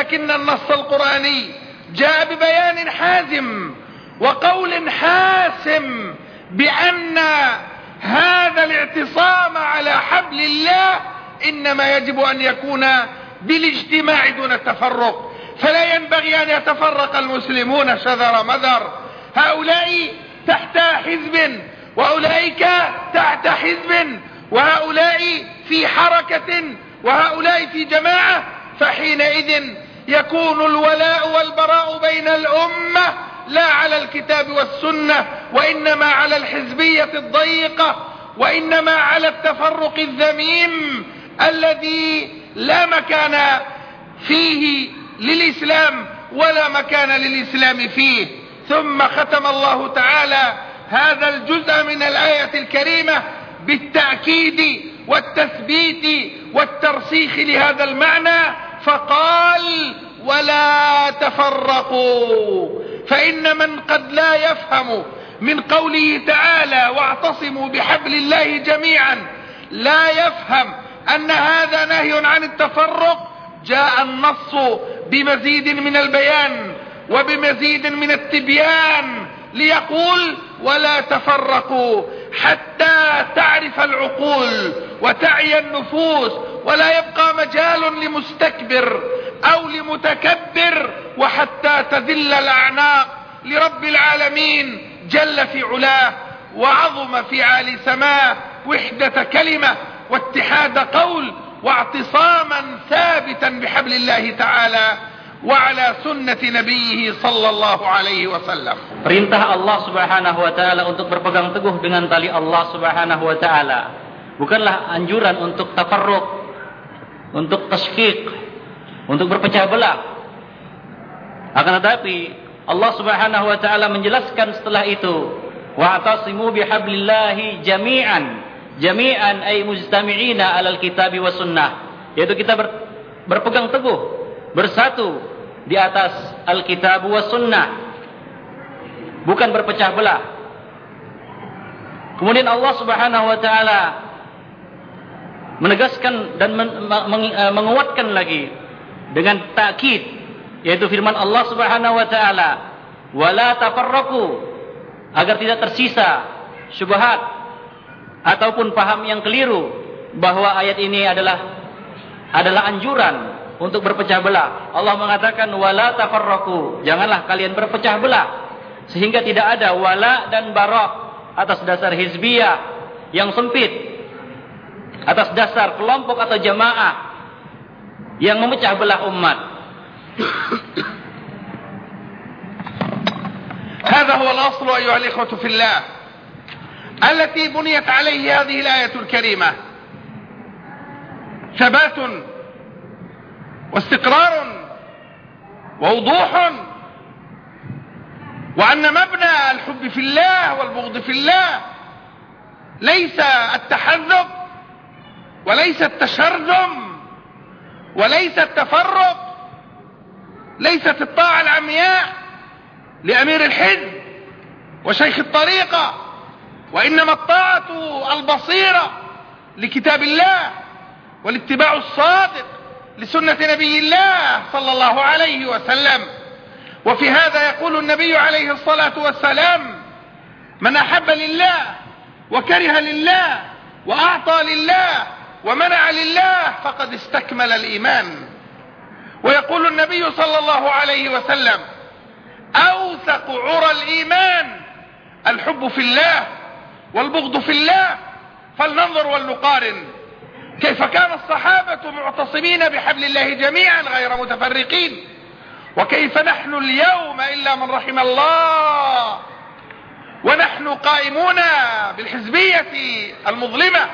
لكن النص القرآني جاء ببيان حازم وقول حاسم بأن هذا الاعتصام على حبل الله إنما يجب أن يكون بالاجتماع دون التفرق فلا ينبغي أن يتفرق المسلمون شذر مذر. هؤلاء تحت حزب وأولئك تحت حزب وهؤلاء في حركة وهؤلاء في جماعة. فحينئذ يكون الولاء والبراء بين الأمة لا على الكتاب والسنة وإنما على الحزبية الضيقة وإنما على التفرق الذميم الذي لا مكان فيه للإسلام ولا مكان للإسلام فيه. ثم ختم الله تعالى هذا الجزء من الآية الكريمة بالتأكيد والتثبيت والترسيخ لهذا المعنى فقال ولا تفرقوا فإن من قد لا يفهم من قوله تعالى واعتصموا بحبل الله جميعا لا يفهم أن هذا نهي عن التفرق جاء النص بمزيد من البيان وبمزيد من التبيان ليقول ولا تفرقوا. حتى تعرف العقول وتعي النفوس ولا يبقى مجال لمستكبر أو لمتكبر وحتى تذل الأعناق لرب العالمين جل في علاه وعظم في عالي سماه وحدة كلمة واتحاد قول واعتصاما ثابتا بحبل الله تعالى. وعلى سنة نبيه صلى الله عليه وسلم Perintah Allah Subhanahu wa taala untuk berpegang teguh dengan tali Allah Subhanahu wa taala bukanlah anjuran untuk tafarruq, untuk tasfiq, untuk berpecah belah. Akan tetapi Allah Subhanahu wa taala menjelaskan setelah itu wa'tasimu bihablillahi jami'an jami'an ay mujtami'ina 'alal kitabi was sunnah yaitu kita ber, berpegang teguh bersatu di atas Alkitab wa Sunnah. Bukan berpecah belah. Kemudian Allah Subhanahu wa taala menegaskan dan eh, menguatkan lagi dengan takkid yaitu firman Allah Subhanahu wa taala wala tafarraqu agar tidak tersisa syubhat ataupun paham yang keliru bahwa ayat ini adalah adalah anjuran untuk berpecah belah. Allah mengatakan wala tafarraqu. Janganlah kalian berpecah belah sehingga tidak ada wala dan bara atas dasar hizbiyah yang sempit. Atas dasar kelompok atau jamaah yang memecah belah umat. هذا هو الأصل أيها الإخوة في الله التي بنيت عليه هذه الآية الكريمة ثبات واستقرار ووضوح وأن مبنى الحب في الله والبغض في الله ليس التحذب وليس التشرذم وليس التفرق ليست الطاعة العمياء لأمير الحزب وشيخ الطريقة وإنما الطاعة البصيرة لكتاب الله والاتباع الصادق لسنة نبي الله صلى الله عليه وسلم. وفي هذا يقول النبي عليه الصلاة والسلام من أحب لله وكره لله وأعطى لله ومنع لله فقد استكمل الإيمان. ويقول النبي صلى الله عليه وسلم أوثق عرى الإيمان الحب في الله والبغض في الله فلننظر ولنقارن. كيف كان الصحابة معتصمين بحبل الله جميعا غير متفرقين؟ وكيف نحن اليوم إلا من رحم الله؟ ونحن قائمون بالحزبية المظلمة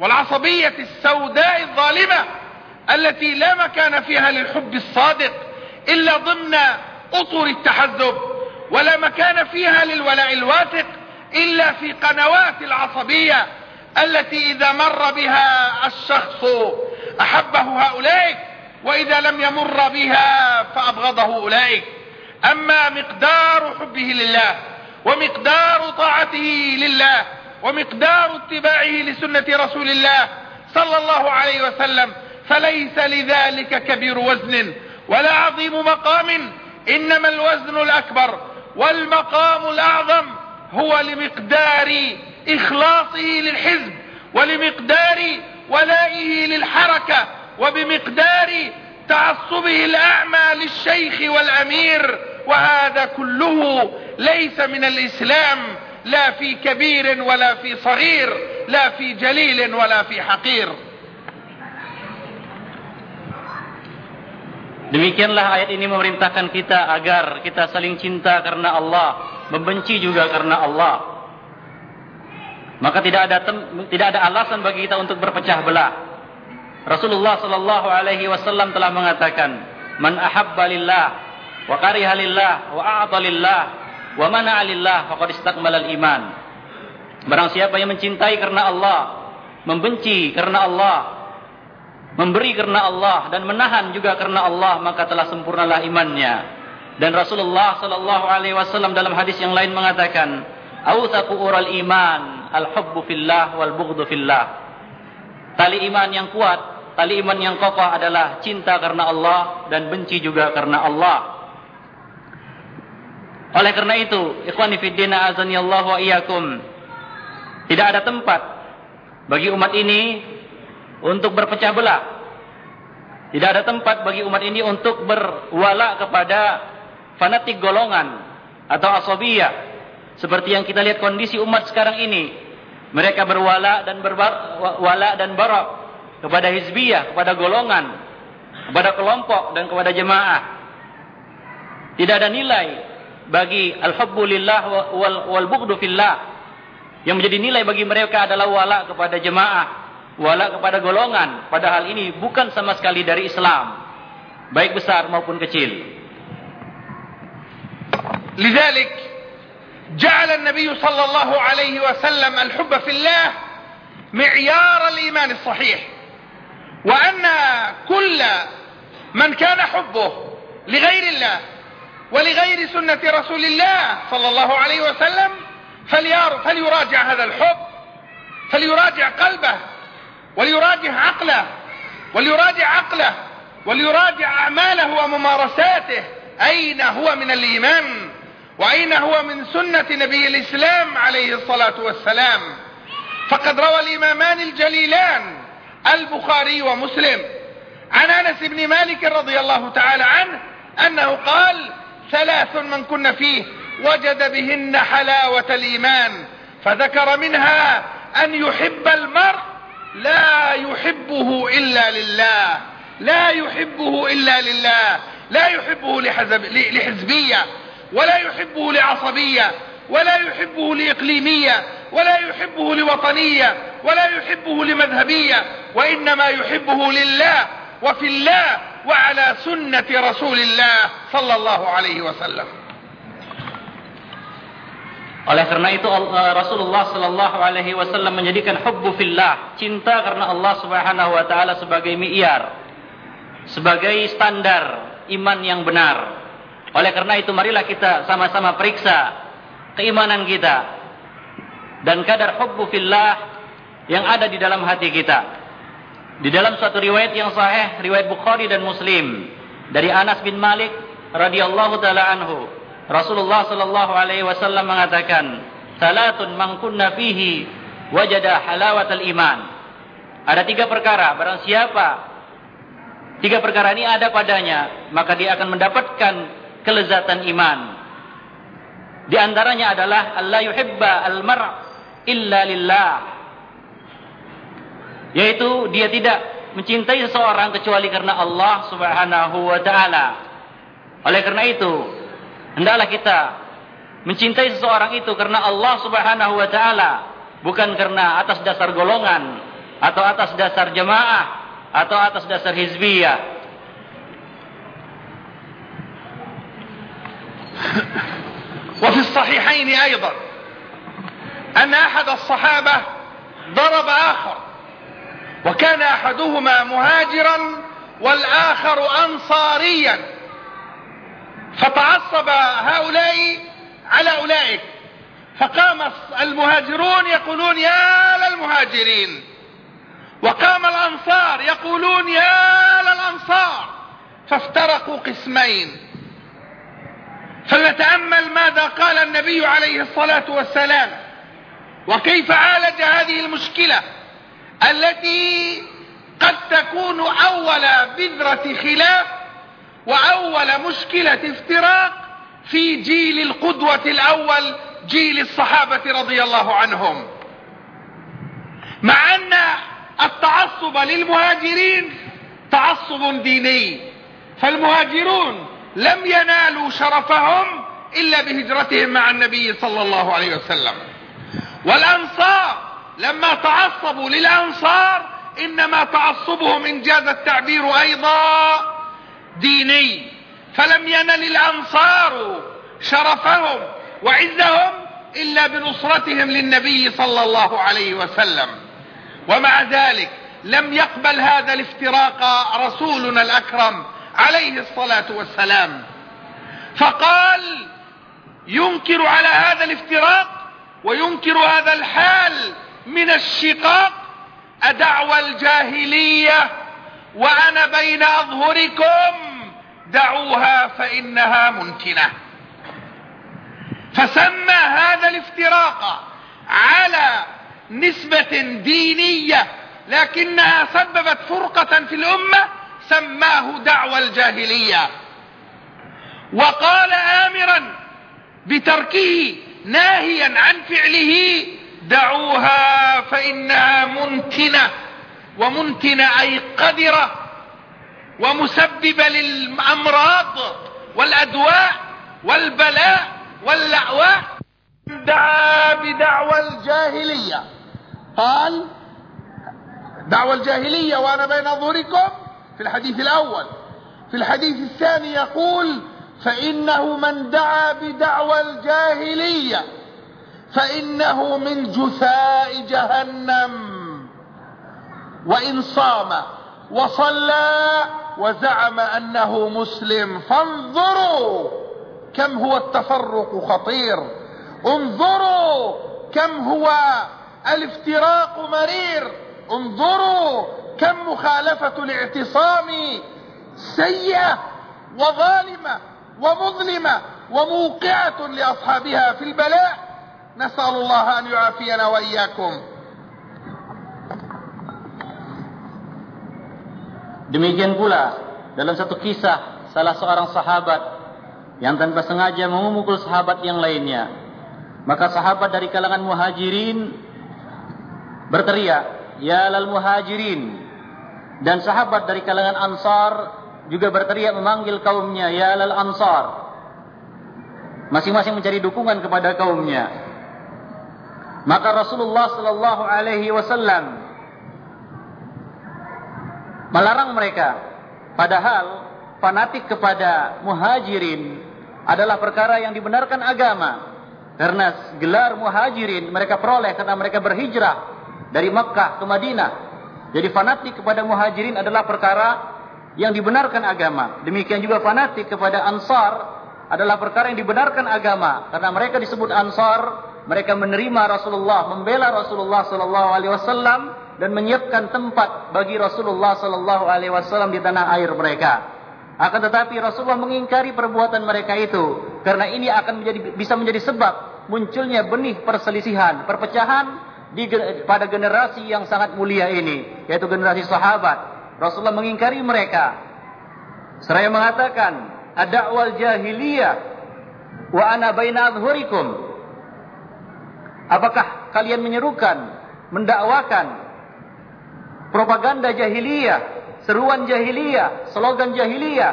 والعصبية السوداء الظالمة التي لا مكان فيها للحب الصادق إلا ضمن أطر التحزب ولا مكان فيها للولاء الواثق إلا في قنوات العصبية التي إذا مر بها الشخص أحبه هؤلاء وإذا لم يمر بها فأبغضه أولئك. أما مقدار حبه لله ومقدار طاعته لله ومقدار اتباعه لسنة رسول الله صلى الله عليه وسلم فليس لذلك كبير وزن ولا عظيم مقام إنما الوزن الأكبر والمقام الأعظم هو لمقدار إخلاصه للحزب ولمقدار ولائه للحركة وبمقدار تعصبه الأعمى للشيخ والأمير وهذا كله ليس من الإسلام لا في كبير ولا في صغير لا في جليل ولا في حقير Demikianlah ayat ini memerintahkan kita agar kita saling cinta karena Allah, membenci juga karena Allah. Maka tidak ada tidak ada alasan bagi kita untuk berpecah belah. Rasulullah sallallahu alaihi wasallam telah mengatakan, "Man ahabba lillah wa kariha lillah wa a'ta lillah wa mana'a lillah faqad istakmala al-iman." Barang siapa yang mencintai karena Allah, membenci karena Allah, memberi karena Allah dan menahan juga karena Allah maka telah sempurnalah imannya dan Rasulullah sallallahu alaihi wasallam dalam hadis yang lain mengatakan awthaqu ural iman al hubbu fillah wal bughdhu fillah tali iman yang kuat tali iman yang kokoh adalah cinta karena Allah dan benci juga karena Allah oleh karena itu ikhwani fid din azani Allah wa iyyakum tidak ada tempat bagi umat ini untuk berpecah belah. Tidak ada tempat bagi umat ini untuk berwala kepada fanatik golongan atau asobiyah. Seperti yang kita lihat kondisi umat sekarang ini. Mereka berwala dan berwala dan barok kepada hizbiyah, kepada golongan, kepada kelompok dan kepada jemaah. Tidak ada nilai bagi alhabbulillah wal, wal bughdu fillah. Yang menjadi nilai bagi mereka adalah wala kepada jemaah, wala kepada golongan. Padahal ini bukan sama sekali dari Islam. Baik besar maupun kecil. Lidzalik جعل النبي صلى الله عليه وسلم الحب في الله معيار الإيمان الصحيح. وأن كل من كان حبه لغير الله ولغير سنة رسول الله صلى الله عليه وسلم فليراجع هذا الحب فليراجع قلبه وليراجع عقله وليراجع عقله وليراجع أعماله وممارساته. أين هو من الإيمان؟ وأين هو من سنة نبي الإسلام عليه الصلاة والسلام؟ فقد روى الإمامان الجليلان البخاري ومسلم. عن أنس بن مالك رضي الله تعالى عنه أنه قال ثلاث من كن فيه وجد بهن حلاوة الإيمان فذكر منها أن يحب المرء لا يحبه إلا لله لا يحبه إلا لله لا يحبه لحزب لحزبية ولا يحبه لعصبية ولا يحبه لإقليمية ولا يحبه لوطنية ولا يحبه لمذهبية وإنما يحبه لله وفي الله وعلى سنة رسول الله صلى الله عليه وسلم Oleh karena itu eh, Rasulullah sallallahu alaihi wasallam menjadikan hubbu fillah, cinta karena Allah Subhanahu wa taala sebagai mi'yar, sebagai standar iman yang benar. Oleh karena itu marilah kita sama-sama periksa keimanan kita dan kadar hubbu fillah yang ada di dalam hati kita. Di dalam suatu riwayat yang sahih, riwayat Bukhari dan Muslim dari Anas bin Malik radhiyallahu taala anhu, Rasulullah sallallahu alaihi wasallam mengatakan, "Salatun man kunna fihi wajada halawatal iman." Ada tiga perkara, barang siapa tiga perkara ini ada padanya, maka dia akan mendapatkan kelezatan iman. Di antaranya adalah Allah yuhibba al-mar' illa lillah. Yaitu dia tidak mencintai seseorang kecuali karena Allah Subhanahu wa taala. Oleh karena itu, Hendaklah kita mencintai seseorang itu karena Allah Subhanahu wa taala, bukan karena atas dasar golongan atau atas dasar jemaah atau atas dasar hizbiyah. وفي الصحيحين أيضا أن أحد الصحابة ضرب آخر وكان أحدهما مهاجرا والآخر أنصاريا. فتعصب هؤلاء على أولئك فقام المهاجرون يقولون يا للمهاجرين. وقام الأنصار يقولون يا للأنصار. فافترقوا قسمين فلنتأمل ماذا قال النبي عليه الصلاة والسلام. وكيف عالج هذه المشكلة التي قد تكون أول بذرة خلاف وأول مشكلة افتراق في جيل القدوة الأول جيل الصحابة رضي الله عنهم. مع أن التعصب للمهاجرين تعصب ديني فالمهاجرون لم ينالوا شرفهم إلا بهجرتهم مع النبي صلى الله عليه وسلم. والأنصار لما تعصبوا للأنصار إنما تعصبهم إن جاز التعبير أيضا ديني. فلم ينل الأنصار شرفهم وعزهم إلا بنصرتهم للنبي صلى الله عليه وسلم. ومع ذلك لم يقبل هذا الافتراق رسولنا الأكرم عليه الصلاة والسلام. فقال ينكر على هذا الافتراق وينكر هذا الحال من الشقاق. أدعوى الجاهلية وأنا بين أظهركم دعوها فإنها منتنة فسمى هذا الافتراق على نسبة دينية لكنها سببت فرقة في الأمة سماه دعوى الجاهلية. وقال آمرا بتركه ناهيا عن فعله دعوها فإنها منتنة ومنتنة أي قدرة ومسببة للأمراض والأدواء والبلاء واللعواء دعا بدعوى الجاهلية. قال دعوى الجاهلية وأنا بين ظهوركم في الحديث الأول. في الحديث الثاني يقول فإنه من دعا بدعوى الجاهلية فإنه من جثاء جهنم. وإن صام وصلى وزعم أنه مسلم فانظروا كم هو التفرق خطير. انظروا كم هو الافتراق مرير. انظروا كم مخالفة الاعتصام سيئة وظالمة ومظلمة وموقعة لأصحابها في البلاء نسأل الله أن يعافينا وإياكم Demikian pula dalam satu kisah salah seorang sahabat yang tanpa sengaja memukul sahabat yang lainnya. Maka sahabat dari kalangan muhajirin berteriak, Ya lal muhajirin. dan sahabat dari kalangan ansar juga berteriak memanggil kaumnya, Ya lal ansar. Masing-masing mencari dukungan kepada kaumnya. Maka Rasulullah sallallahu alaihi wasallam melarang mereka padahal fanatik kepada muhajirin adalah perkara yang dibenarkan agama karena gelar muhajirin mereka peroleh karena mereka berhijrah dari Makkah ke Madinah jadi fanatik kepada muhajirin adalah perkara yang dibenarkan agama demikian juga fanatik kepada ansar adalah perkara yang dibenarkan agama karena mereka disebut ansar mereka menerima Rasulullah, membela Rasulullah sallallahu alaihi wasallam dan menyiapkan tempat bagi Rasulullah sallallahu alaihi wasallam di tanah air mereka. Akan tetapi Rasulullah mengingkari perbuatan mereka itu karena ini akan menjadi bisa menjadi sebab munculnya benih perselisihan, perpecahan pada generasi yang sangat mulia ini, yaitu generasi sahabat. Rasulullah mengingkari mereka. Seraya mengatakan, "Ad-da'wal jahiliyah wa ana baina adhhurikum." Apakah kalian menyerukan, mendakwakan propaganda jahiliyah, seruan jahiliyah, slogan jahiliyah,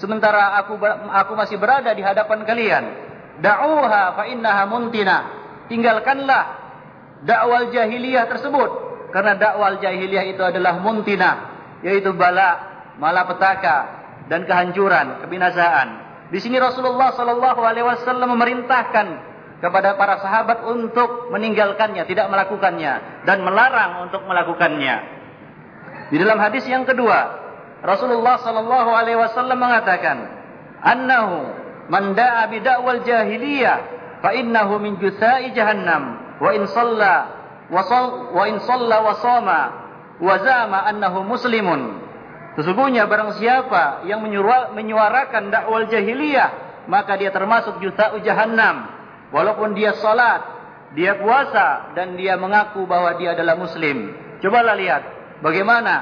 sementara aku aku masih berada di hadapan kalian? Da'uha fa innaha muntina. Tinggalkanlah dakwal jahiliyah tersebut karena dakwal jahiliyah itu adalah muntina, yaitu bala, malapetaka dan kehancuran, kebinasaan. Di sini Rasulullah sallallahu alaihi wasallam memerintahkan kepada para sahabat untuk meninggalkannya, tidak melakukannya dan melarang untuk melakukannya. Di dalam hadis yang kedua, Rasulullah sallallahu alaihi wasallam mengatakan, "Annahu man da'a bi da'wal jahiliyah fa innahu min jusai jahannam wa in shalla wa shalla wa zama annahu muslimun Sesungguhnya barang siapa yang menyuarakan dakwal jahiliyah, maka dia termasuk juta jahannam. Walaupun dia salat, dia puasa dan dia mengaku bahwa dia adalah muslim. Cobalah lihat bagaimana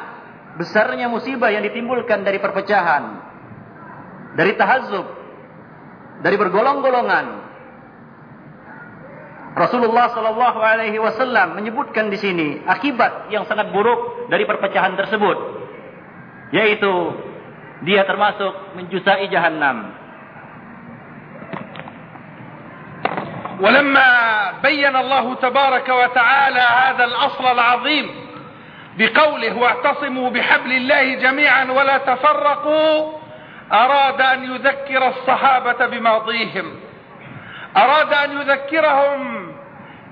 besarnya musibah yang ditimbulkan dari perpecahan, dari tahazzub, dari bergolong-golongan. Rasulullah sallallahu alaihi wasallam menyebutkan di sini akibat yang sangat buruk dari perpecahan tersebut yaitu dia termasuk menjusai jahannam. ولما بين الله تبارك وتعالى هذا الأصل العظيم بقوله واعتصموا بحبل الله جميعا ولا تفرقوا أراد أن يذكر الصحابة بماضيهم أراد أن يذكرهم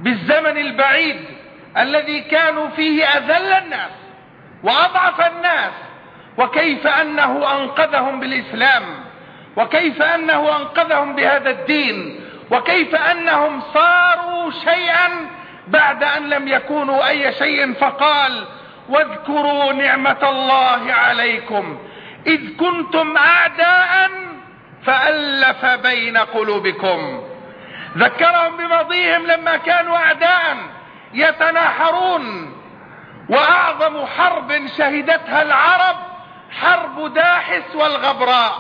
بالزمن البعيد الذي كانوا فيه أذل الناس وأضعف الناس وكيف أنه أنقذهم بالإسلام وكيف أنه أنقذهم بهذا الدين وكيف أنهم صاروا شيئا بعد أن لم يكونوا أي شيء فقال واذكروا نعمة الله عليكم إذ كنتم أعداء فألف بين قلوبكم. ذكرهم بماضيهم لما كانوا أعداء يتناحرون. وأعظم حرب شهدتها العرب حرب داحس والغبراء.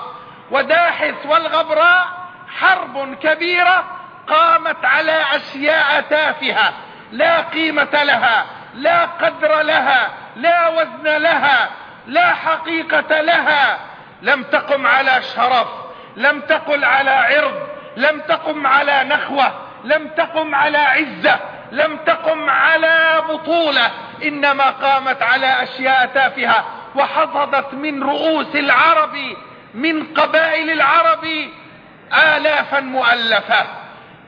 وداحس والغبراء حرب كبيرة قامت على أشياء تافهة. لا قيمة لها لا قدر لها لا وزن لها لا حقيقة لها. لم تقم على شرف لم تقل على عرض. لم تقم على نخوة لم تقم على عزة لم تقم على بطولة إنما قامت على أشياء تافهة وحصدت من رؤوس العرب من قبائل العرب آلافا مؤلفة.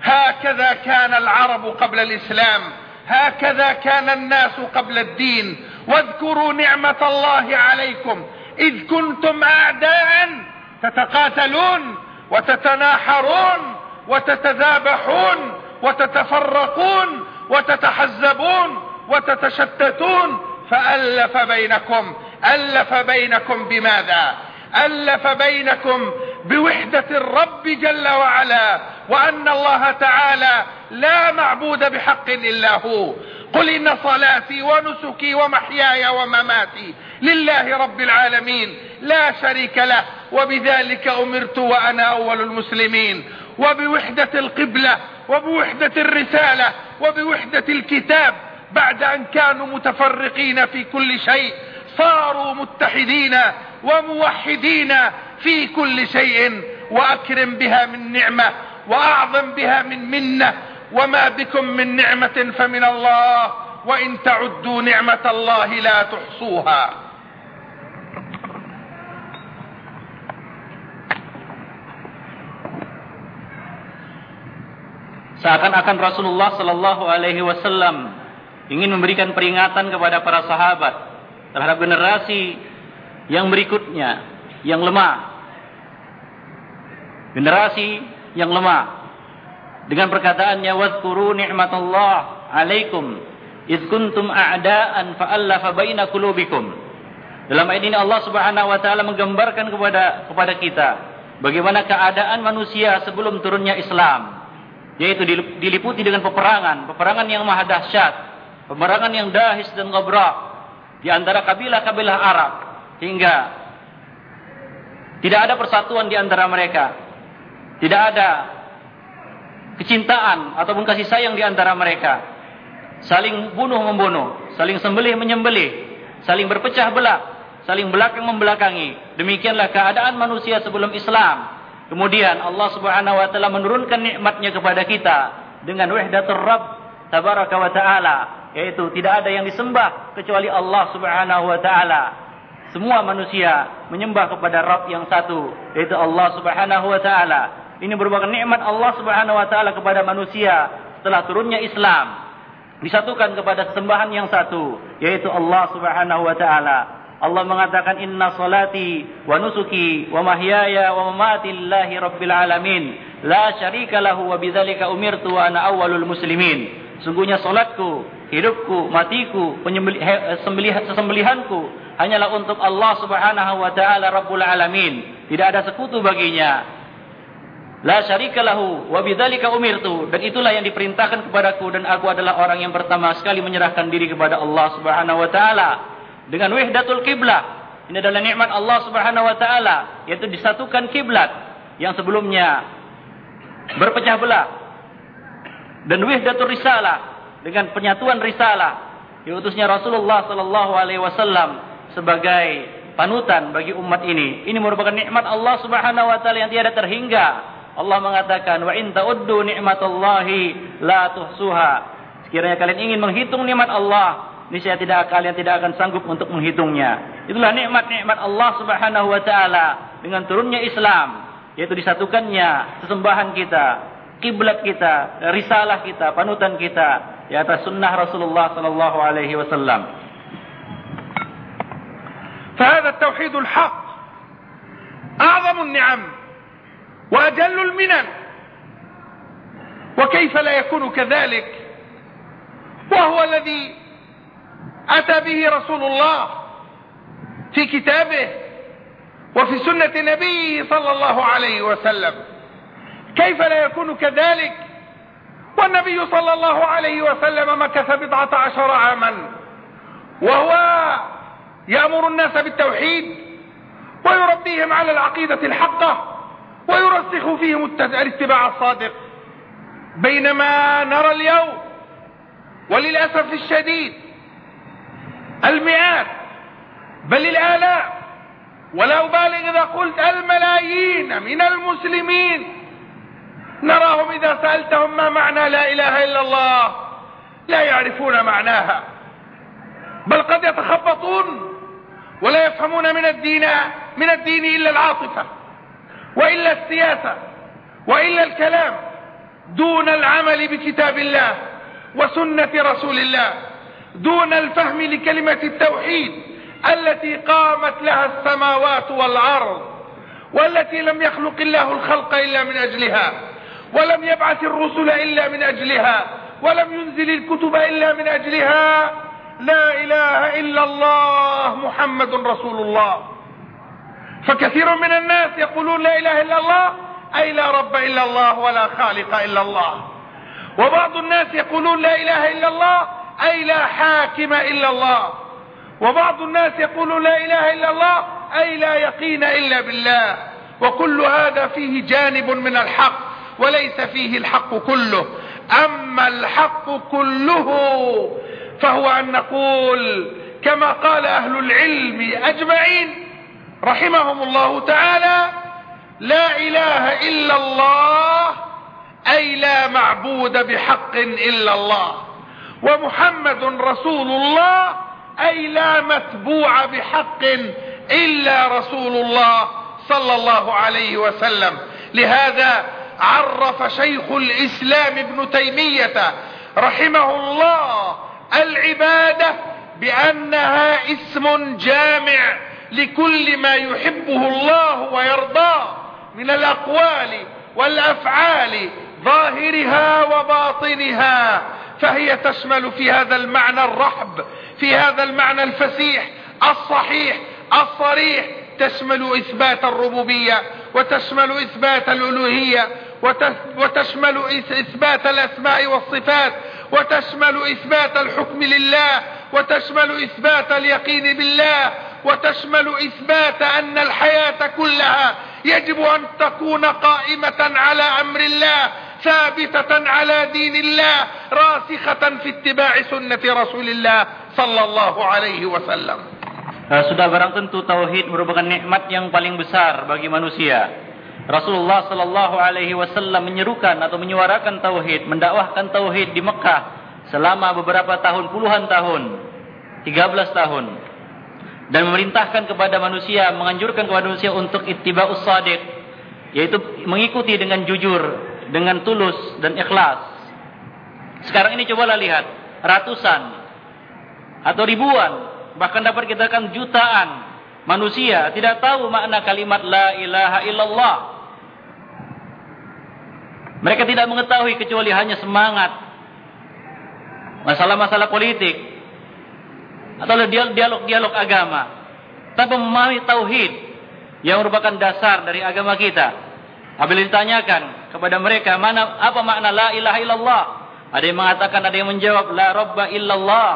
هكذا كان العرب قبل الإسلام هكذا كان الناس قبل الدين. واذكروا نعمة الله عليكم إذ كنتم أعداء تتقاتلون. وتتناحرون وتتذابحون وتتفرقون وتتحزبون وتتشتتون فألف بينكم ألف بينكم بماذا؟ ألف بينكم بوحدة الرب جل وعلا وأن الله تعالى لا معبود بحق إلا هو. قل إن صلاتي ونسكي ومحياي ومماتي لله رب العالمين. لا شريك له وبذلك أمرت وأنا أول المسلمين. وبوحدة القبلة وبوحدة الرسالة وبوحدة الكتاب بعد أن كانوا متفرقين في كل شيء صاروا متحدين وموحدين في كل شيء. وأكرم بها من نعمة وأعظم بها من منة وما بكم من نعمة فمن الله وإن تعدوا نعمة الله لا تحصوها Seakan-akan Rasulullah Sallallahu Alaihi Wasallam ingin memberikan peringatan kepada para sahabat terhadap generasi yang berikutnya yang lemah. Generasi yang lemah. Dengan perkataannya wadhkuru ni'matallah alaikum id kuntum a'daan fa'allafa baina qulubikum. Dalam ayat ini Allah Subhanahu wa taala menggambarkan kepada kepada kita bagaimana keadaan manusia sebelum turunnya Islam yaitu diliputi dengan peperangan, peperangan yang maha dahsyat, peperangan yang dahis dan ghabra di antara kabilah-kabilah Arab hingga tidak ada persatuan di antara mereka. Tidak ada kecintaan ataupun kasih sayang di antara mereka. Saling bunuh membunuh, saling sembelih menyembelih, saling berpecah belah, saling belakang membelakangi. Demikianlah keadaan manusia sebelum Islam. Kemudian Allah Subhanahu wa taala menurunkan nikmatnya kepada kita dengan wahdatur Rabb tabaraka wa taala, yaitu tidak ada yang disembah kecuali Allah Subhanahu wa taala. Semua manusia menyembah kepada Rabb yang satu, yaitu Allah Subhanahu wa taala. Ini merupakan nikmat Allah Subhanahu wa taala kepada manusia setelah turunnya Islam. Disatukan kepada sembahan yang satu, yaitu Allah Subhanahu wa taala. Allah mengatakan inna salati wa nusuki wa mahyaya wa mamati lillahi rabbil alamin la syarika lahu wa bidzalika umirtu wa ana awwalul muslimin Sungguhnya solatku, hidupku, matiku, sesembelihanku hanyalah untuk Allah Subhanahu wa taala Rabbul Alamin. Tidak ada sekutu baginya. La syarika lahu wa bidzalika umirtu dan itulah yang diperintahkan kepadaku dan aku adalah orang yang pertama sekali menyerahkan diri kepada Allah Subhanahu wa taala dengan wahdatul kiblah. Ini adalah nikmat Allah Subhanahu wa taala yaitu disatukan kiblat yang sebelumnya berpecah belah. Dan wahdatul risalah dengan penyatuan risalah diutusnya Rasulullah sallallahu alaihi wasallam sebagai panutan bagi umat ini. Ini merupakan nikmat Allah Subhanahu wa taala yang tiada terhingga Allah mengatakan wa in ta'uddu ni'matallahi la tuhsuha. Sekiranya kalian ingin menghitung nikmat Allah, niscaya tidak kalian tidak akan sanggup untuk menghitungnya. Itulah nikmat-nikmat Allah Subhanahu wa taala dengan turunnya Islam, yaitu disatukannya sesembahan kita, kiblat kita, risalah kita, panutan kita di atas sunnah Rasulullah sallallahu alaihi wasallam. فهذا التوحيد الحق أعظم النعم وأجل المنن. وكيف لا يكون كذلك؟ وهو الذي أتى به رسول الله في كتابه وفي سنة نبيه صلى الله عليه وسلم. كيف لا يكون كذلك؟ والنبي صلى الله عليه وسلم مكث بضعة عشر عاما وهو يأمر الناس بالتوحيد ويربيهم على العقيدة الحقة. ويرسخ فيهم الاتباع الصادق. بينما نرى اليوم وللأسف الشديد المئات بل الآلاف ولا أبالغ إذا قلت الملايين من المسلمين نراهم إذا سألتهم ما معنى لا إله إلا الله لا يعرفون معناها بل قد يتخبطون ولا يفهمون من الدين من الدين إلا العاطفة. وإلا السياسة وإلا الكلام دون العمل بكتاب الله وسنة رسول الله دون الفهم لكلمة التوحيد التي قامت لها السماوات والأرض والتي لم يخلق الله الخلق إلا من أجلها ولم يبعث الرسل إلا من أجلها ولم ينزل الكتب إلا من أجلها. لا إله إلا الله محمد رسول الله. فكثير من الناس يقولون لا إله إلا الله أي لا رب إلا الله ولا خالق إلا الله. وبعض الناس يقولون لا إله إلا الله أي لا حاكم إلا الله. وبعض الناس يقولون لا إله إلا الله أي لا يقين إلا بالله. وكل هذا فيه جانب من الحق وليس فيه الحق كله. أما الحق كله فهو أن نقول كما قال أهل العلم أجمعين رحمهم الله تعالى لا إله إلا الله أي لا معبود بحق إلا الله. ومحمد رسول الله أي لا متبوع بحق إلا رسول الله صلى الله عليه وسلم. لهذا عرف شيخ الإسلام ابن تيمية رحمه الله العبادة بأنها اسم جامع. لكل ما يحبه الله ويرضاه من الأقوال والأفعال ظاهرها وباطنها فهي تشمل في هذا المعنى الرحب في هذا المعنى الفسيح الصحيح الصريح تشمل إثبات الربوبية وتشمل إثبات الألوهية وتشمل إثبات الأسماء والصفات وتشمل إثبات الحكم لله وتشمل إثبات اليقين بالله وتشمل إثبات أن الحياة كلها يجب أن تكون قائمة على أمر الله ثابتة على دين الله راسخة في اتباع سنة رسول الله صلى الله عليه وسلم Sudah barang tentu tauhid merupakan nikmat yang paling besar bagi manusia. Rasulullah sallallahu alaihi wasallam menyerukan atau menyuarakan tauhid, mendakwahkan tauhid di Mekah selama beberapa tahun, puluhan tahun, 13 tahun dan memerintahkan kepada manusia, menganjurkan kepada manusia untuk ittiba'us sadiq, yaitu mengikuti dengan jujur, dengan tulus dan ikhlas. Sekarang ini cobalah lihat, ratusan atau ribuan, bahkan dapat kita katakan jutaan manusia tidak tahu makna kalimat la ilaha illallah. Mereka tidak mengetahui kecuali hanya semangat masalah-masalah politik atau dialog-dialog agama tanpa memahami tauhid yang merupakan dasar dari agama kita. Apabila ditanyakan kepada mereka mana apa makna la ilaha illallah, ada yang mengatakan ada yang menjawab la robba illallah,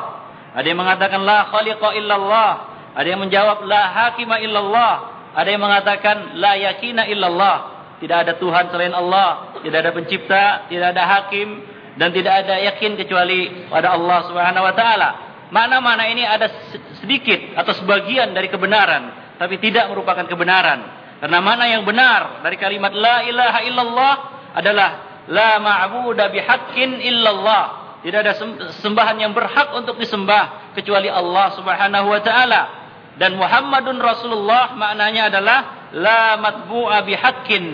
ada yang mengatakan la khaliqa illallah, ada yang menjawab la hakima illallah, ada yang mengatakan la yakina illallah. Tidak ada Tuhan selain Allah, tidak ada pencipta, tidak ada hakim dan tidak ada yakin kecuali pada Allah Subhanahu wa taala. Mana-mana ini ada sedikit atau sebagian dari kebenaran, tapi tidak merupakan kebenaran. Karena mana yang benar dari kalimat la ilaha illallah adalah la ma'budu bihaqqin illallah. Tidak ada sembahan yang berhak untuk disembah kecuali Allah Subhanahu wa taala. Dan Muhammadun Rasulullah maknanya adalah la matbu'a bihaqqin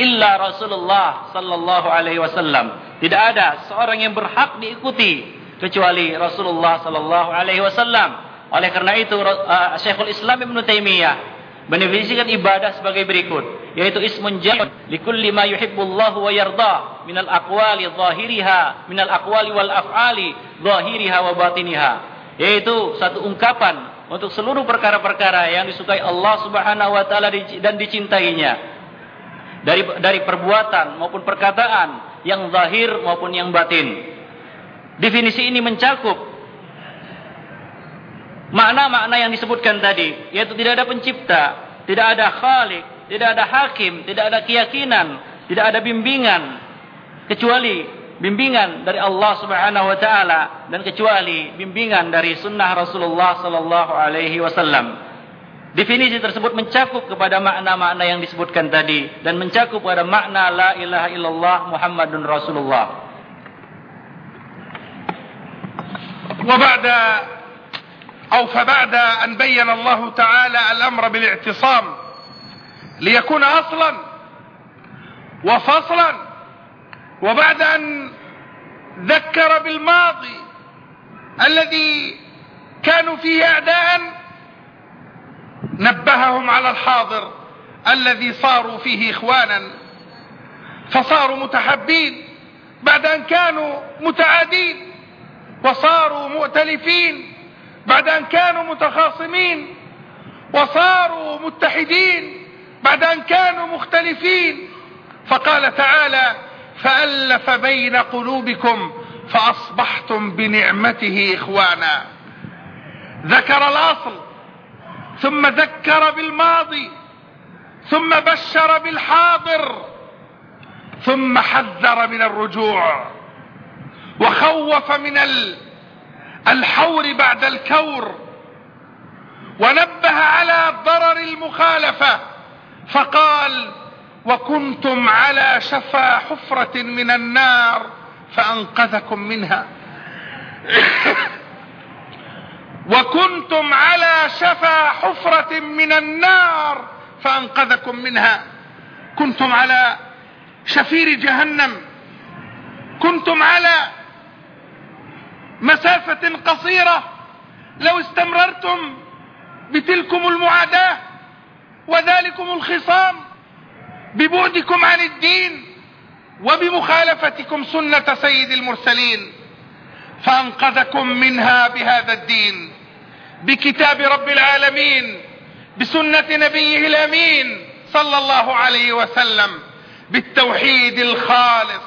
illa Rasulullah sallallahu alaihi wasallam. Tidak ada seorang yang berhak diikuti kecuali Rasulullah sallallahu alaihi wasallam. Oleh karena itu uh, Syekhul Islam Ibn Taimiyah mendefinisikan ibadah sebagai berikut, yaitu ismun jami' likulli ma yuhibbullahu wa yarda minal aqwali zahiriha minal aqwali wal af'ali zahiriha wa batiniha. Yaitu satu ungkapan untuk seluruh perkara-perkara yang disukai Allah Subhanahu wa taala dan dicintainya dari dari perbuatan maupun perkataan yang zahir maupun yang batin. Definisi ini mencakup makna-makna yang disebutkan tadi, yaitu tidak ada pencipta, tidak ada khalik, tidak ada hakim, tidak ada keyakinan, tidak ada bimbingan kecuali bimbingan dari Allah Subhanahu wa taala dan kecuali bimbingan dari sunnah Rasulullah sallallahu alaihi wasallam. Definisi tersebut mencakup kepada makna-makna yang disebutkan tadi dan mencakup kepada makna la ilaha illallah Muhammadun Rasulullah. وبعد أو فبعد أن بين الله تعالى الأمر بالاعتصام ليكون أصلا وفصلا وبعد أن ذكر بالماضي الذي كانوا فيه أعداء نبههم على الحاضر الذي صاروا فيه إخوانا فصاروا متحبين بعد أن كانوا متعادين وصاروا مؤتلفين بعد أن كانوا متخاصمين وصاروا متحدين بعد أن كانوا مختلفين. فقال تعالى فألف بين قلوبكم فأصبحتم بنعمته إخوانا. ذكر الأصل ثم ذكر بالماضي ثم بشر بالحاضر ثم حذر من الرجوع وخوف من الحور بعد الكور ونبه على ضرر المخالفة فقال وكنتم على شفا حفرة من النار فأنقذكم منها. وكنتم على شفا حفرة من النار فأنقذكم منها. كنتم على شفير جهنم. كنتم على مسافة قصيرة. لو استمررتم بتلكم المعاداة وذلكم الخصام. ببعدكم عن الدين وبمخالفتكم سنة سيد المرسلين فأنقذكم منها بهذا الدين بكتاب رب العالمين بسنة نبيه الأمين صلى الله عليه وسلم بالتوحيد الخالص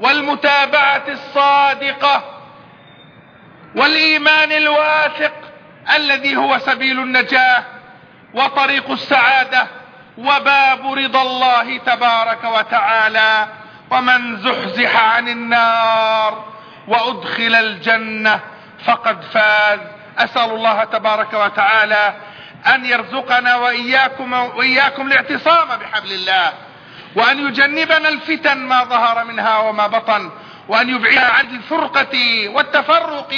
والمتابعة الصادقة والإيمان الواثق الذي هو سبيل النجاة وطريق السعادة وباب رضا الله تبارك وتعالى ومن زحزح عن النار وأدخل الجنة فقد فاز. أسأل الله تبارك وتعالى أن يرزقنا وإياكم, وإياكم الاعتصام بحبل الله وأن يجنبنا الفتن ما ظهر منها وما بطن وأن يبعد عن الفرقة والتفرق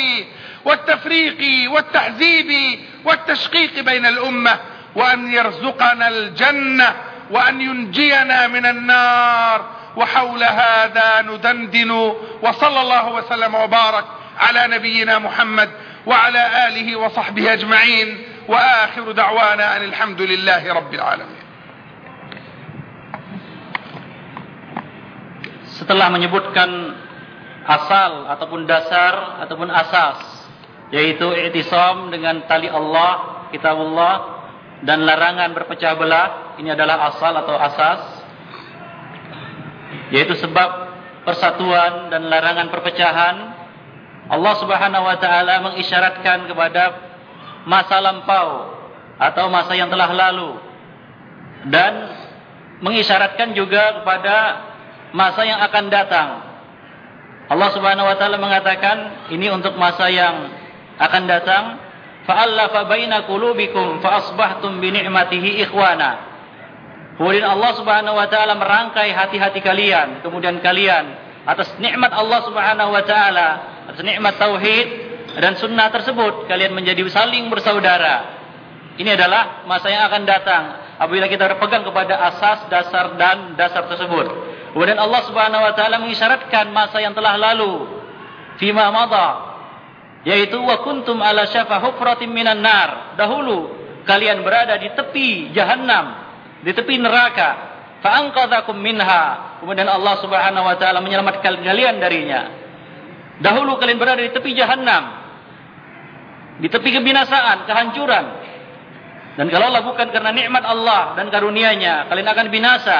والتفريق والتحزيب والتشقيق بين الأمة. وأن يرزقنا الجنة وأن ينجينا من النار. وحول هذا ندندن وصلى الله وسلم وبارك على نبينا محمد وعلى آله وصحبه أجمعين. وآخر دعوانا أن الحمد لله رب العالمين. Setelah menyebutkan asal ataupun dasar ataupun asas yaitu i'tisam dengan tali Allah, kitabullah dan larangan berpecah belah ini adalah asal atau asas yaitu sebab persatuan dan larangan perpecahan Allah Subhanahu wa taala mengisyaratkan kepada masa lampau atau masa yang telah lalu dan mengisyaratkan juga kepada masa yang akan datang. Allah Subhanahu wa taala mengatakan ini untuk masa yang akan datang fa'allafa baina qulubikum fa asbahtum bi ni'matihi ikhwana Kemudian Allah Subhanahu wa taala merangkai hati-hati kalian, kemudian kalian atas nikmat Allah Subhanahu wa taala, atas nikmat tauhid dan sunnah tersebut kalian menjadi saling bersaudara. Ini adalah masa yang akan datang apabila kita berpegang kepada asas, dasar dan dasar tersebut. Kemudian Allah Subhanahu wa taala mengisyaratkan masa yang telah lalu fima madha yaitu wa kuntum ala syafa hufratin minan nar. Dahulu kalian berada di tepi jahanam di tepi neraka. Fa anqadhakum minha. Kemudian Allah Subhanahu wa taala menyelamatkan kalian darinya. Dahulu kalian berada di tepi jahanam di tepi kebinasaan kehancuran. Dan kalau Allah bukan karena nikmat Allah dan karunia-Nya kalian akan binasa.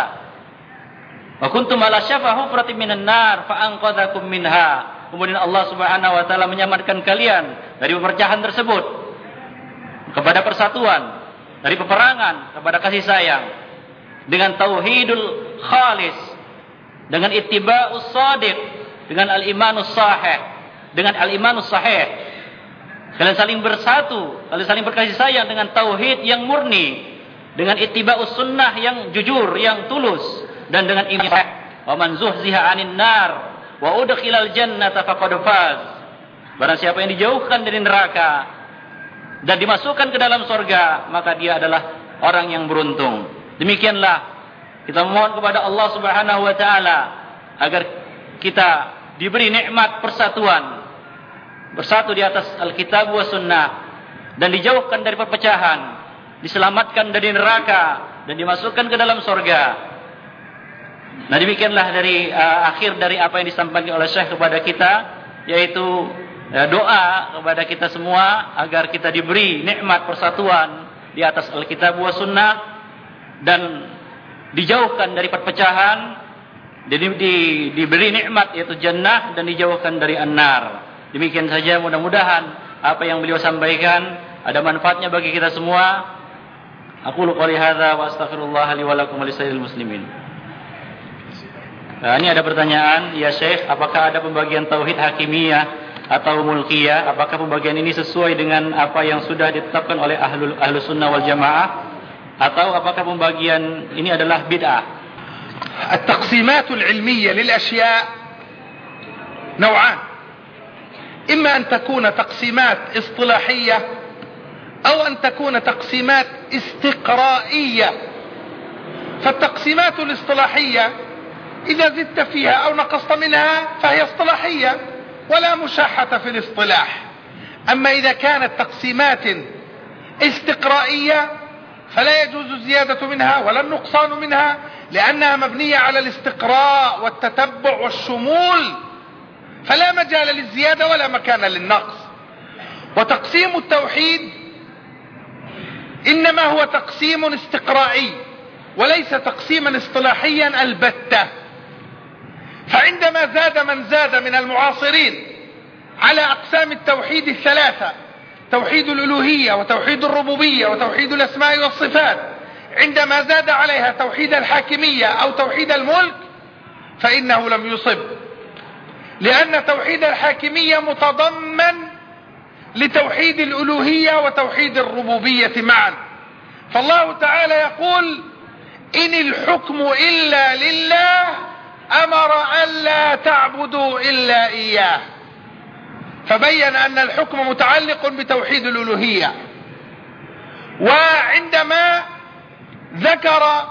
Wa kuntum ala syafa hufratin minan nar fa anqadhakum minha kemudian Allah Subhanahu wa taala menyelamatkan kalian dari perpecahan tersebut kepada persatuan dari peperangan kepada kasih sayang. Dengan tauhidul khalis dengan ittiba'us sadiq dengan al-imanus sahih dengan al-imanus sahih. Kalian saling bersatu kalian saling berkasih sayang dengan tauhid yang murni dengan ittiba'us sunnah yang jujur yang tulus dan dengan iman wa man zuhziha 'anil nar wa udkhilal jannata faqad faz barang siapa yang dijauhkan dari neraka dan dimasukkan ke dalam sorga, maka dia adalah orang yang beruntung. Demikianlah kita memohon kepada Allah Subhanahu wa taala agar kita diberi nikmat persatuan bersatu di atas Alkitab wa sunnah dan dijauhkan dari perpecahan, diselamatkan dari neraka dan dimasukkan ke dalam sorga. Nah demikianlah dari uh, akhir dari apa yang disampaikan oleh Syekh kepada kita yaitu ya, doa kepada kita semua agar kita diberi nikmat persatuan di atas Alkitab wa Sunnah dan dijauhkan dari perpecahan jadi di, diberi nikmat yaitu jannah dan dijauhkan dari an-nar. Demikian saja mudah-mudahan apa yang beliau sampaikan ada manfaatnya bagi kita semua. Aku qouli hadza wa astaghfirullah li wa lakum wa muslimin. Nah, ini ada pertanyaan, ya Syekh, apakah ada pembagian tauhid hakimiyah atau mulkiyah apakah pembagian ini sesuai dengan apa yang sudah ditetapkan oleh ahlul ahlu sunnah wal jamaah atau apakah pembagian ini adalah bid'ah التقسيمات العلمية للأشياء نوعان إما أن تكون تقسيمات اصطلاحية أو أن تكون تقسيمات استقرائية فالتقسيمات الاصطلاحية إذا زدت فيها أو نقصت منها فهي اصطلاحية ولا مشاحة في الاصطلاح. أما إذا كانت تقسيمات استقرائية فلا يجوز الزيادة منها ولا النقصان منها لأنها مبنية على الاستقراء والتتبع والشمول. فلا مجال للزيادة ولا مكان للنقص. وتقسيم التوحيد إنما هو تقسيم استقرائي وليس تقسيما اصطلاحيا البتة. فعندما زاد من زاد من المعاصرين على أقسام التوحيد الثلاثة توحيد الألوهية وتوحيد الربوبية وتوحيد الأسماء والصفات عندما زاد عليها توحيد الحاكمية أو توحيد الملك فإنه لم يصب. لأن توحيد الحاكمية متضمن لتوحيد الألوهية وتوحيد الربوبية معا. فالله تعالى يقول إن الحكم إلا لله أمر الا تعبدوا إلا إياه. فبين أن الحكم متعلق بتوحيد الألوهية. وعندما ذكر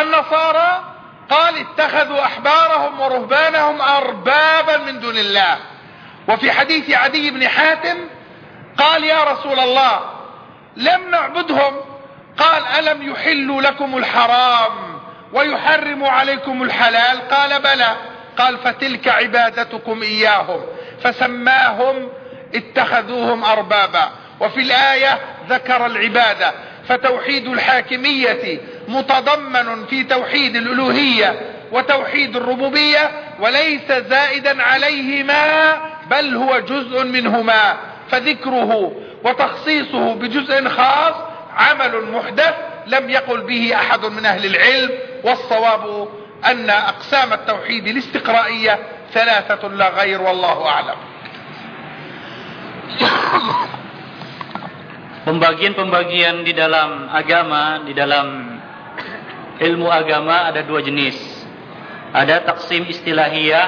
النصارى قال اتخذوا أحبارهم ورهبانهم أربابا من دون الله. وفي حديث عدي بن حاتم قال يا رسول الله لم نعبدهم. قال ألم يحلوا لكم الحرام؟ ويحرم عليكم الحلال؟ قال بلى. قال فتلك عبادتكم إياهم. فسماهم اتخذوهم أربابا. وفي الآية ذكر العبادة. فتوحيد الحاكمية متضمن في توحيد الألوهية وتوحيد الربوبية وليس زائدا عليهما بل هو جزء منهما. فذكره وتخصيصه بجزء خاص عمل محدث لم يقل به أحد من أهل العلم. والصواب ان اقسام التوحيد الاستقرائية ثلاثة لا غير والله اعلم Pembagian-pembagian di dalam agama, di dalam ilmu agama ada dua jenis. Ada taksim istilahiyah,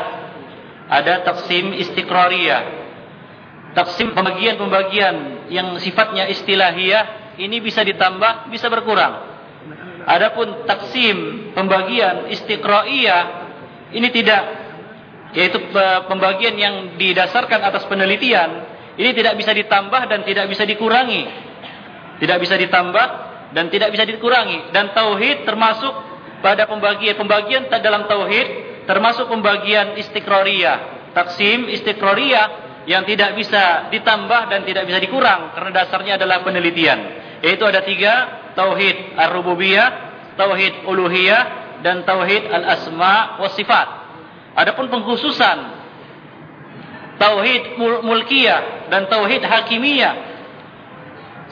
ada taksim istiqrariyah. Taksim pembagian-pembagian yang sifatnya istilahiyah ini bisa ditambah, bisa berkurang. Adapun taksim pembagian istiqra'iyah ini tidak yaitu pembagian yang didasarkan atas penelitian ini tidak bisa ditambah dan tidak bisa dikurangi. Tidak bisa ditambah dan tidak bisa dikurangi. Dan tauhid termasuk pada pembagian-pembagian dalam tauhid termasuk pembagian istiqrariyah. Taksim istiqrariyah yang tidak bisa ditambah dan tidak bisa dikurang karena dasarnya adalah penelitian. Yaitu ada tiga, tauhid ar-rububiyah, tauhid uluhiyah, dan tauhid al-asma wa sifat. Adapun pengkhususan tauhid mulkiyah dan tauhid hakimiyah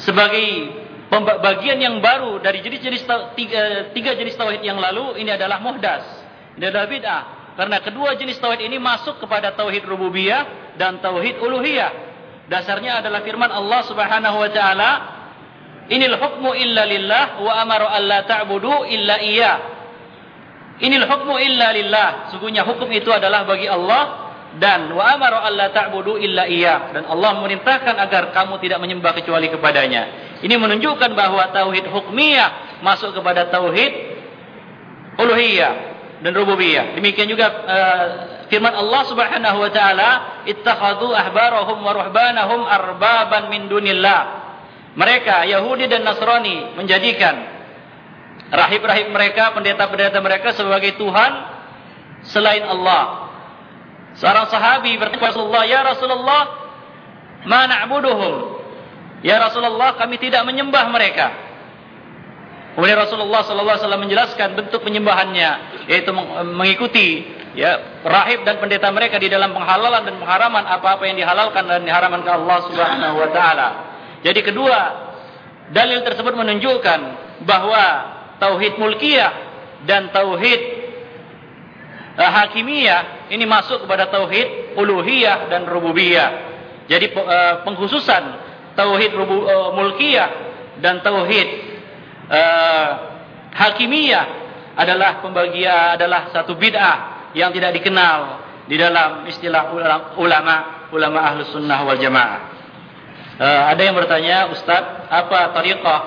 sebagai pembagian yang baru dari jenis-jenis tiga, tiga jenis tauhid yang lalu ini adalah muhdas. Ini adalah bid'ah. Karena kedua jenis tauhid ini masuk kepada tauhid rububiyah dan tauhid uluhiyah. Dasarnya adalah firman Allah Subhanahu wa taala inil hukmu illa lillah wa amaru alla ta'budu illa iyyah inil hukmu illa lillah sungguhnya hukum itu adalah bagi Allah dan wa amara alla ta'budu illa iya dan Allah memerintahkan agar kamu tidak menyembah kecuali kepadanya. Ini menunjukkan bahwa tauhid hukmiyah masuk kepada tauhid uluhiyah dan rububiyah. Demikian juga uh, firman Allah Subhanahu wa taala, "Ittakhadhu ahbarahum wa ruhbanahum arbaban min dunillah." Mereka Yahudi dan Nasrani menjadikan rahib-rahib mereka, pendeta-pendeta mereka sebagai tuhan selain Allah. Seorang sahabi bertanya Rasulullah, "Ya Rasulullah, ma na'buduhum?" Ya Rasulullah, kami tidak menyembah mereka. Kemudian Rasulullah wasallam menjelaskan bentuk penyembahannya, yaitu mengikuti ya rahib dan pendeta mereka di dalam penghalalan dan pengharaman apa-apa yang dihalalkan dan diharamkan Allah Subhanahu wa taala. Jadi kedua, dalil tersebut menunjukkan bahwa tauhid mulkiyah dan tauhid uh, hakimiyah ini masuk kepada tauhid uluhiyah dan rububiyah. Jadi uh, pengkhususan tauhid rubu, uh, mulkiyah dan tauhid uh, hakimiyah adalah pembagian adalah satu bid'ah yang tidak dikenal di dalam istilah ulama ulama ahlus sunnah wal jamaah. Uh, ada yang bertanya, Ustaz, apa tariqah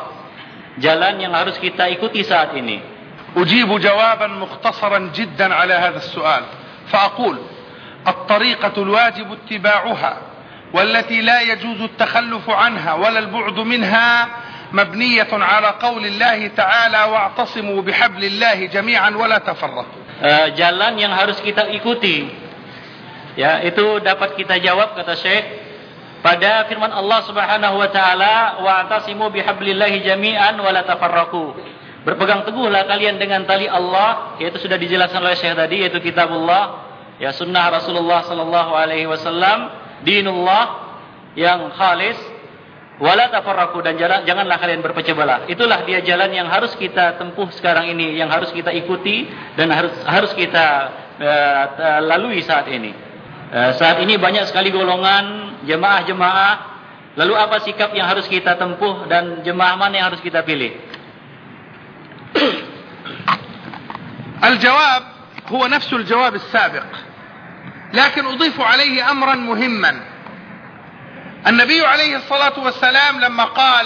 jalan yang harus kita ikuti saat ini? أجيب جوابا مختصرا جدا على هذا السؤال. فأقول الطريقة الواجب اتباعها والتي لا يجوز التخلف عنها ولا البعد منها مبنية على قول الله تعالى واعتصموا بحبل الله جميعا ولا تفرقوا. Jalan yang harus kita ikuti. Ya itu dapat kita jawab kata Syekh. Pada firman Allah Subhanahu wa taala wa'tasimu bihablillahi jami'an wa la tafarraqu Berpegang teguhlah kalian dengan tali Allah, yaitu sudah dijelaskan oleh Syekh tadi, yaitu kitabullah, ya sunnah Rasulullah sallallahu alaihi wasallam, dinullah yang khalis, wala tafarraqu dan janganlah kalian berpecah belah. Itulah dia jalan yang harus kita tempuh sekarang ini, yang harus kita ikuti dan harus harus kita uh, lalui saat ini. Uh, saat ini banyak sekali golongan jemaah-jemaah. Lalu apa sikap yang harus kita tempuh dan jemaah mana yang harus kita pilih? الجواب هو نفس الجواب السابق لكن أضيف عليه أمرا مهما النبي عليه الصلاة والسلام لما قال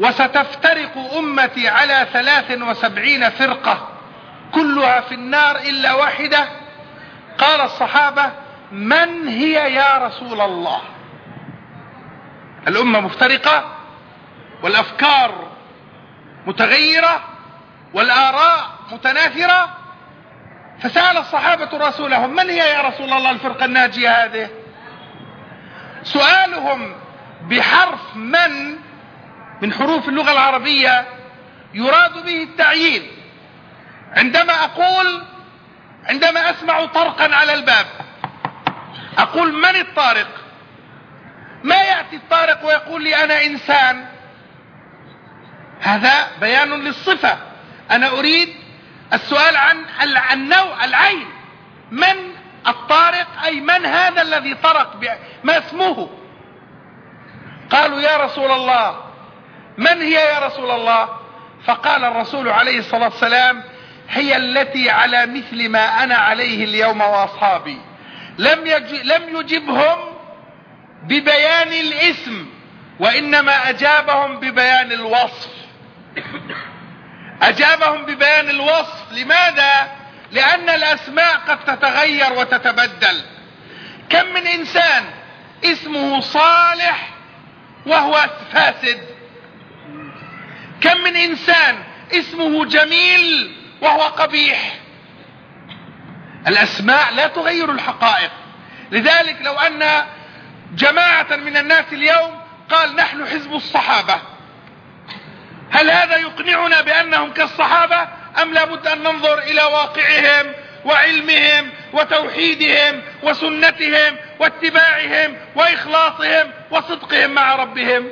وستفترق أمتي على ثلاث وسبعين فرقة كلها في النار إلا واحدة قال الصحابة من هي يا رسول الله؟ الأمة مفترقة والأفكار متغيرة والآراء متناثرة. فسأل الصحابة رسولهم من هي يا رسول الله الفرقة الناجية هذه؟ سؤالهم بحرف من من حروف اللغة العربية يراد به التعيين. عندما أقول عندما أسمع طرقا على الباب أقول من الطارق؟ ما يأتي الطارق ويقول لي أنا إنسان؟ هذا بيان للصفة. أنا أريد السؤال عن النوع العين. من الطارق؟ أي من هذا الذي طرق ما اسمه؟ قالوا يا رسول الله. من هي يا رسول الله؟ فقال الرسول عليه الصلاة والسلام هي التي على مثل ما أنا عليه اليوم وأصحابي. لم, لم يجبهم ببيان الاسم وإنما أجابهم ببيان الوصف. أجابهم ببيان الوصف. لماذا؟ لأن الأسماء قد تتغير وتتبدل. كم من إنسان اسمه صالح وهو فاسد؟ كم من إنسان اسمه جميل وهو قبيح؟ الأسماء لا تغير الحقائق. لذلك لو أن جماعة من الناس اليوم قال نحن حزب الصحابة هل هذا يقنعنا بأنهم كالصحابة؟ أم لابد أن ننظر إلى واقعهم وعلمهم وتوحيدهم وسنتهم واتباعهم وإخلاصهم وصدقهم مع ربهم؟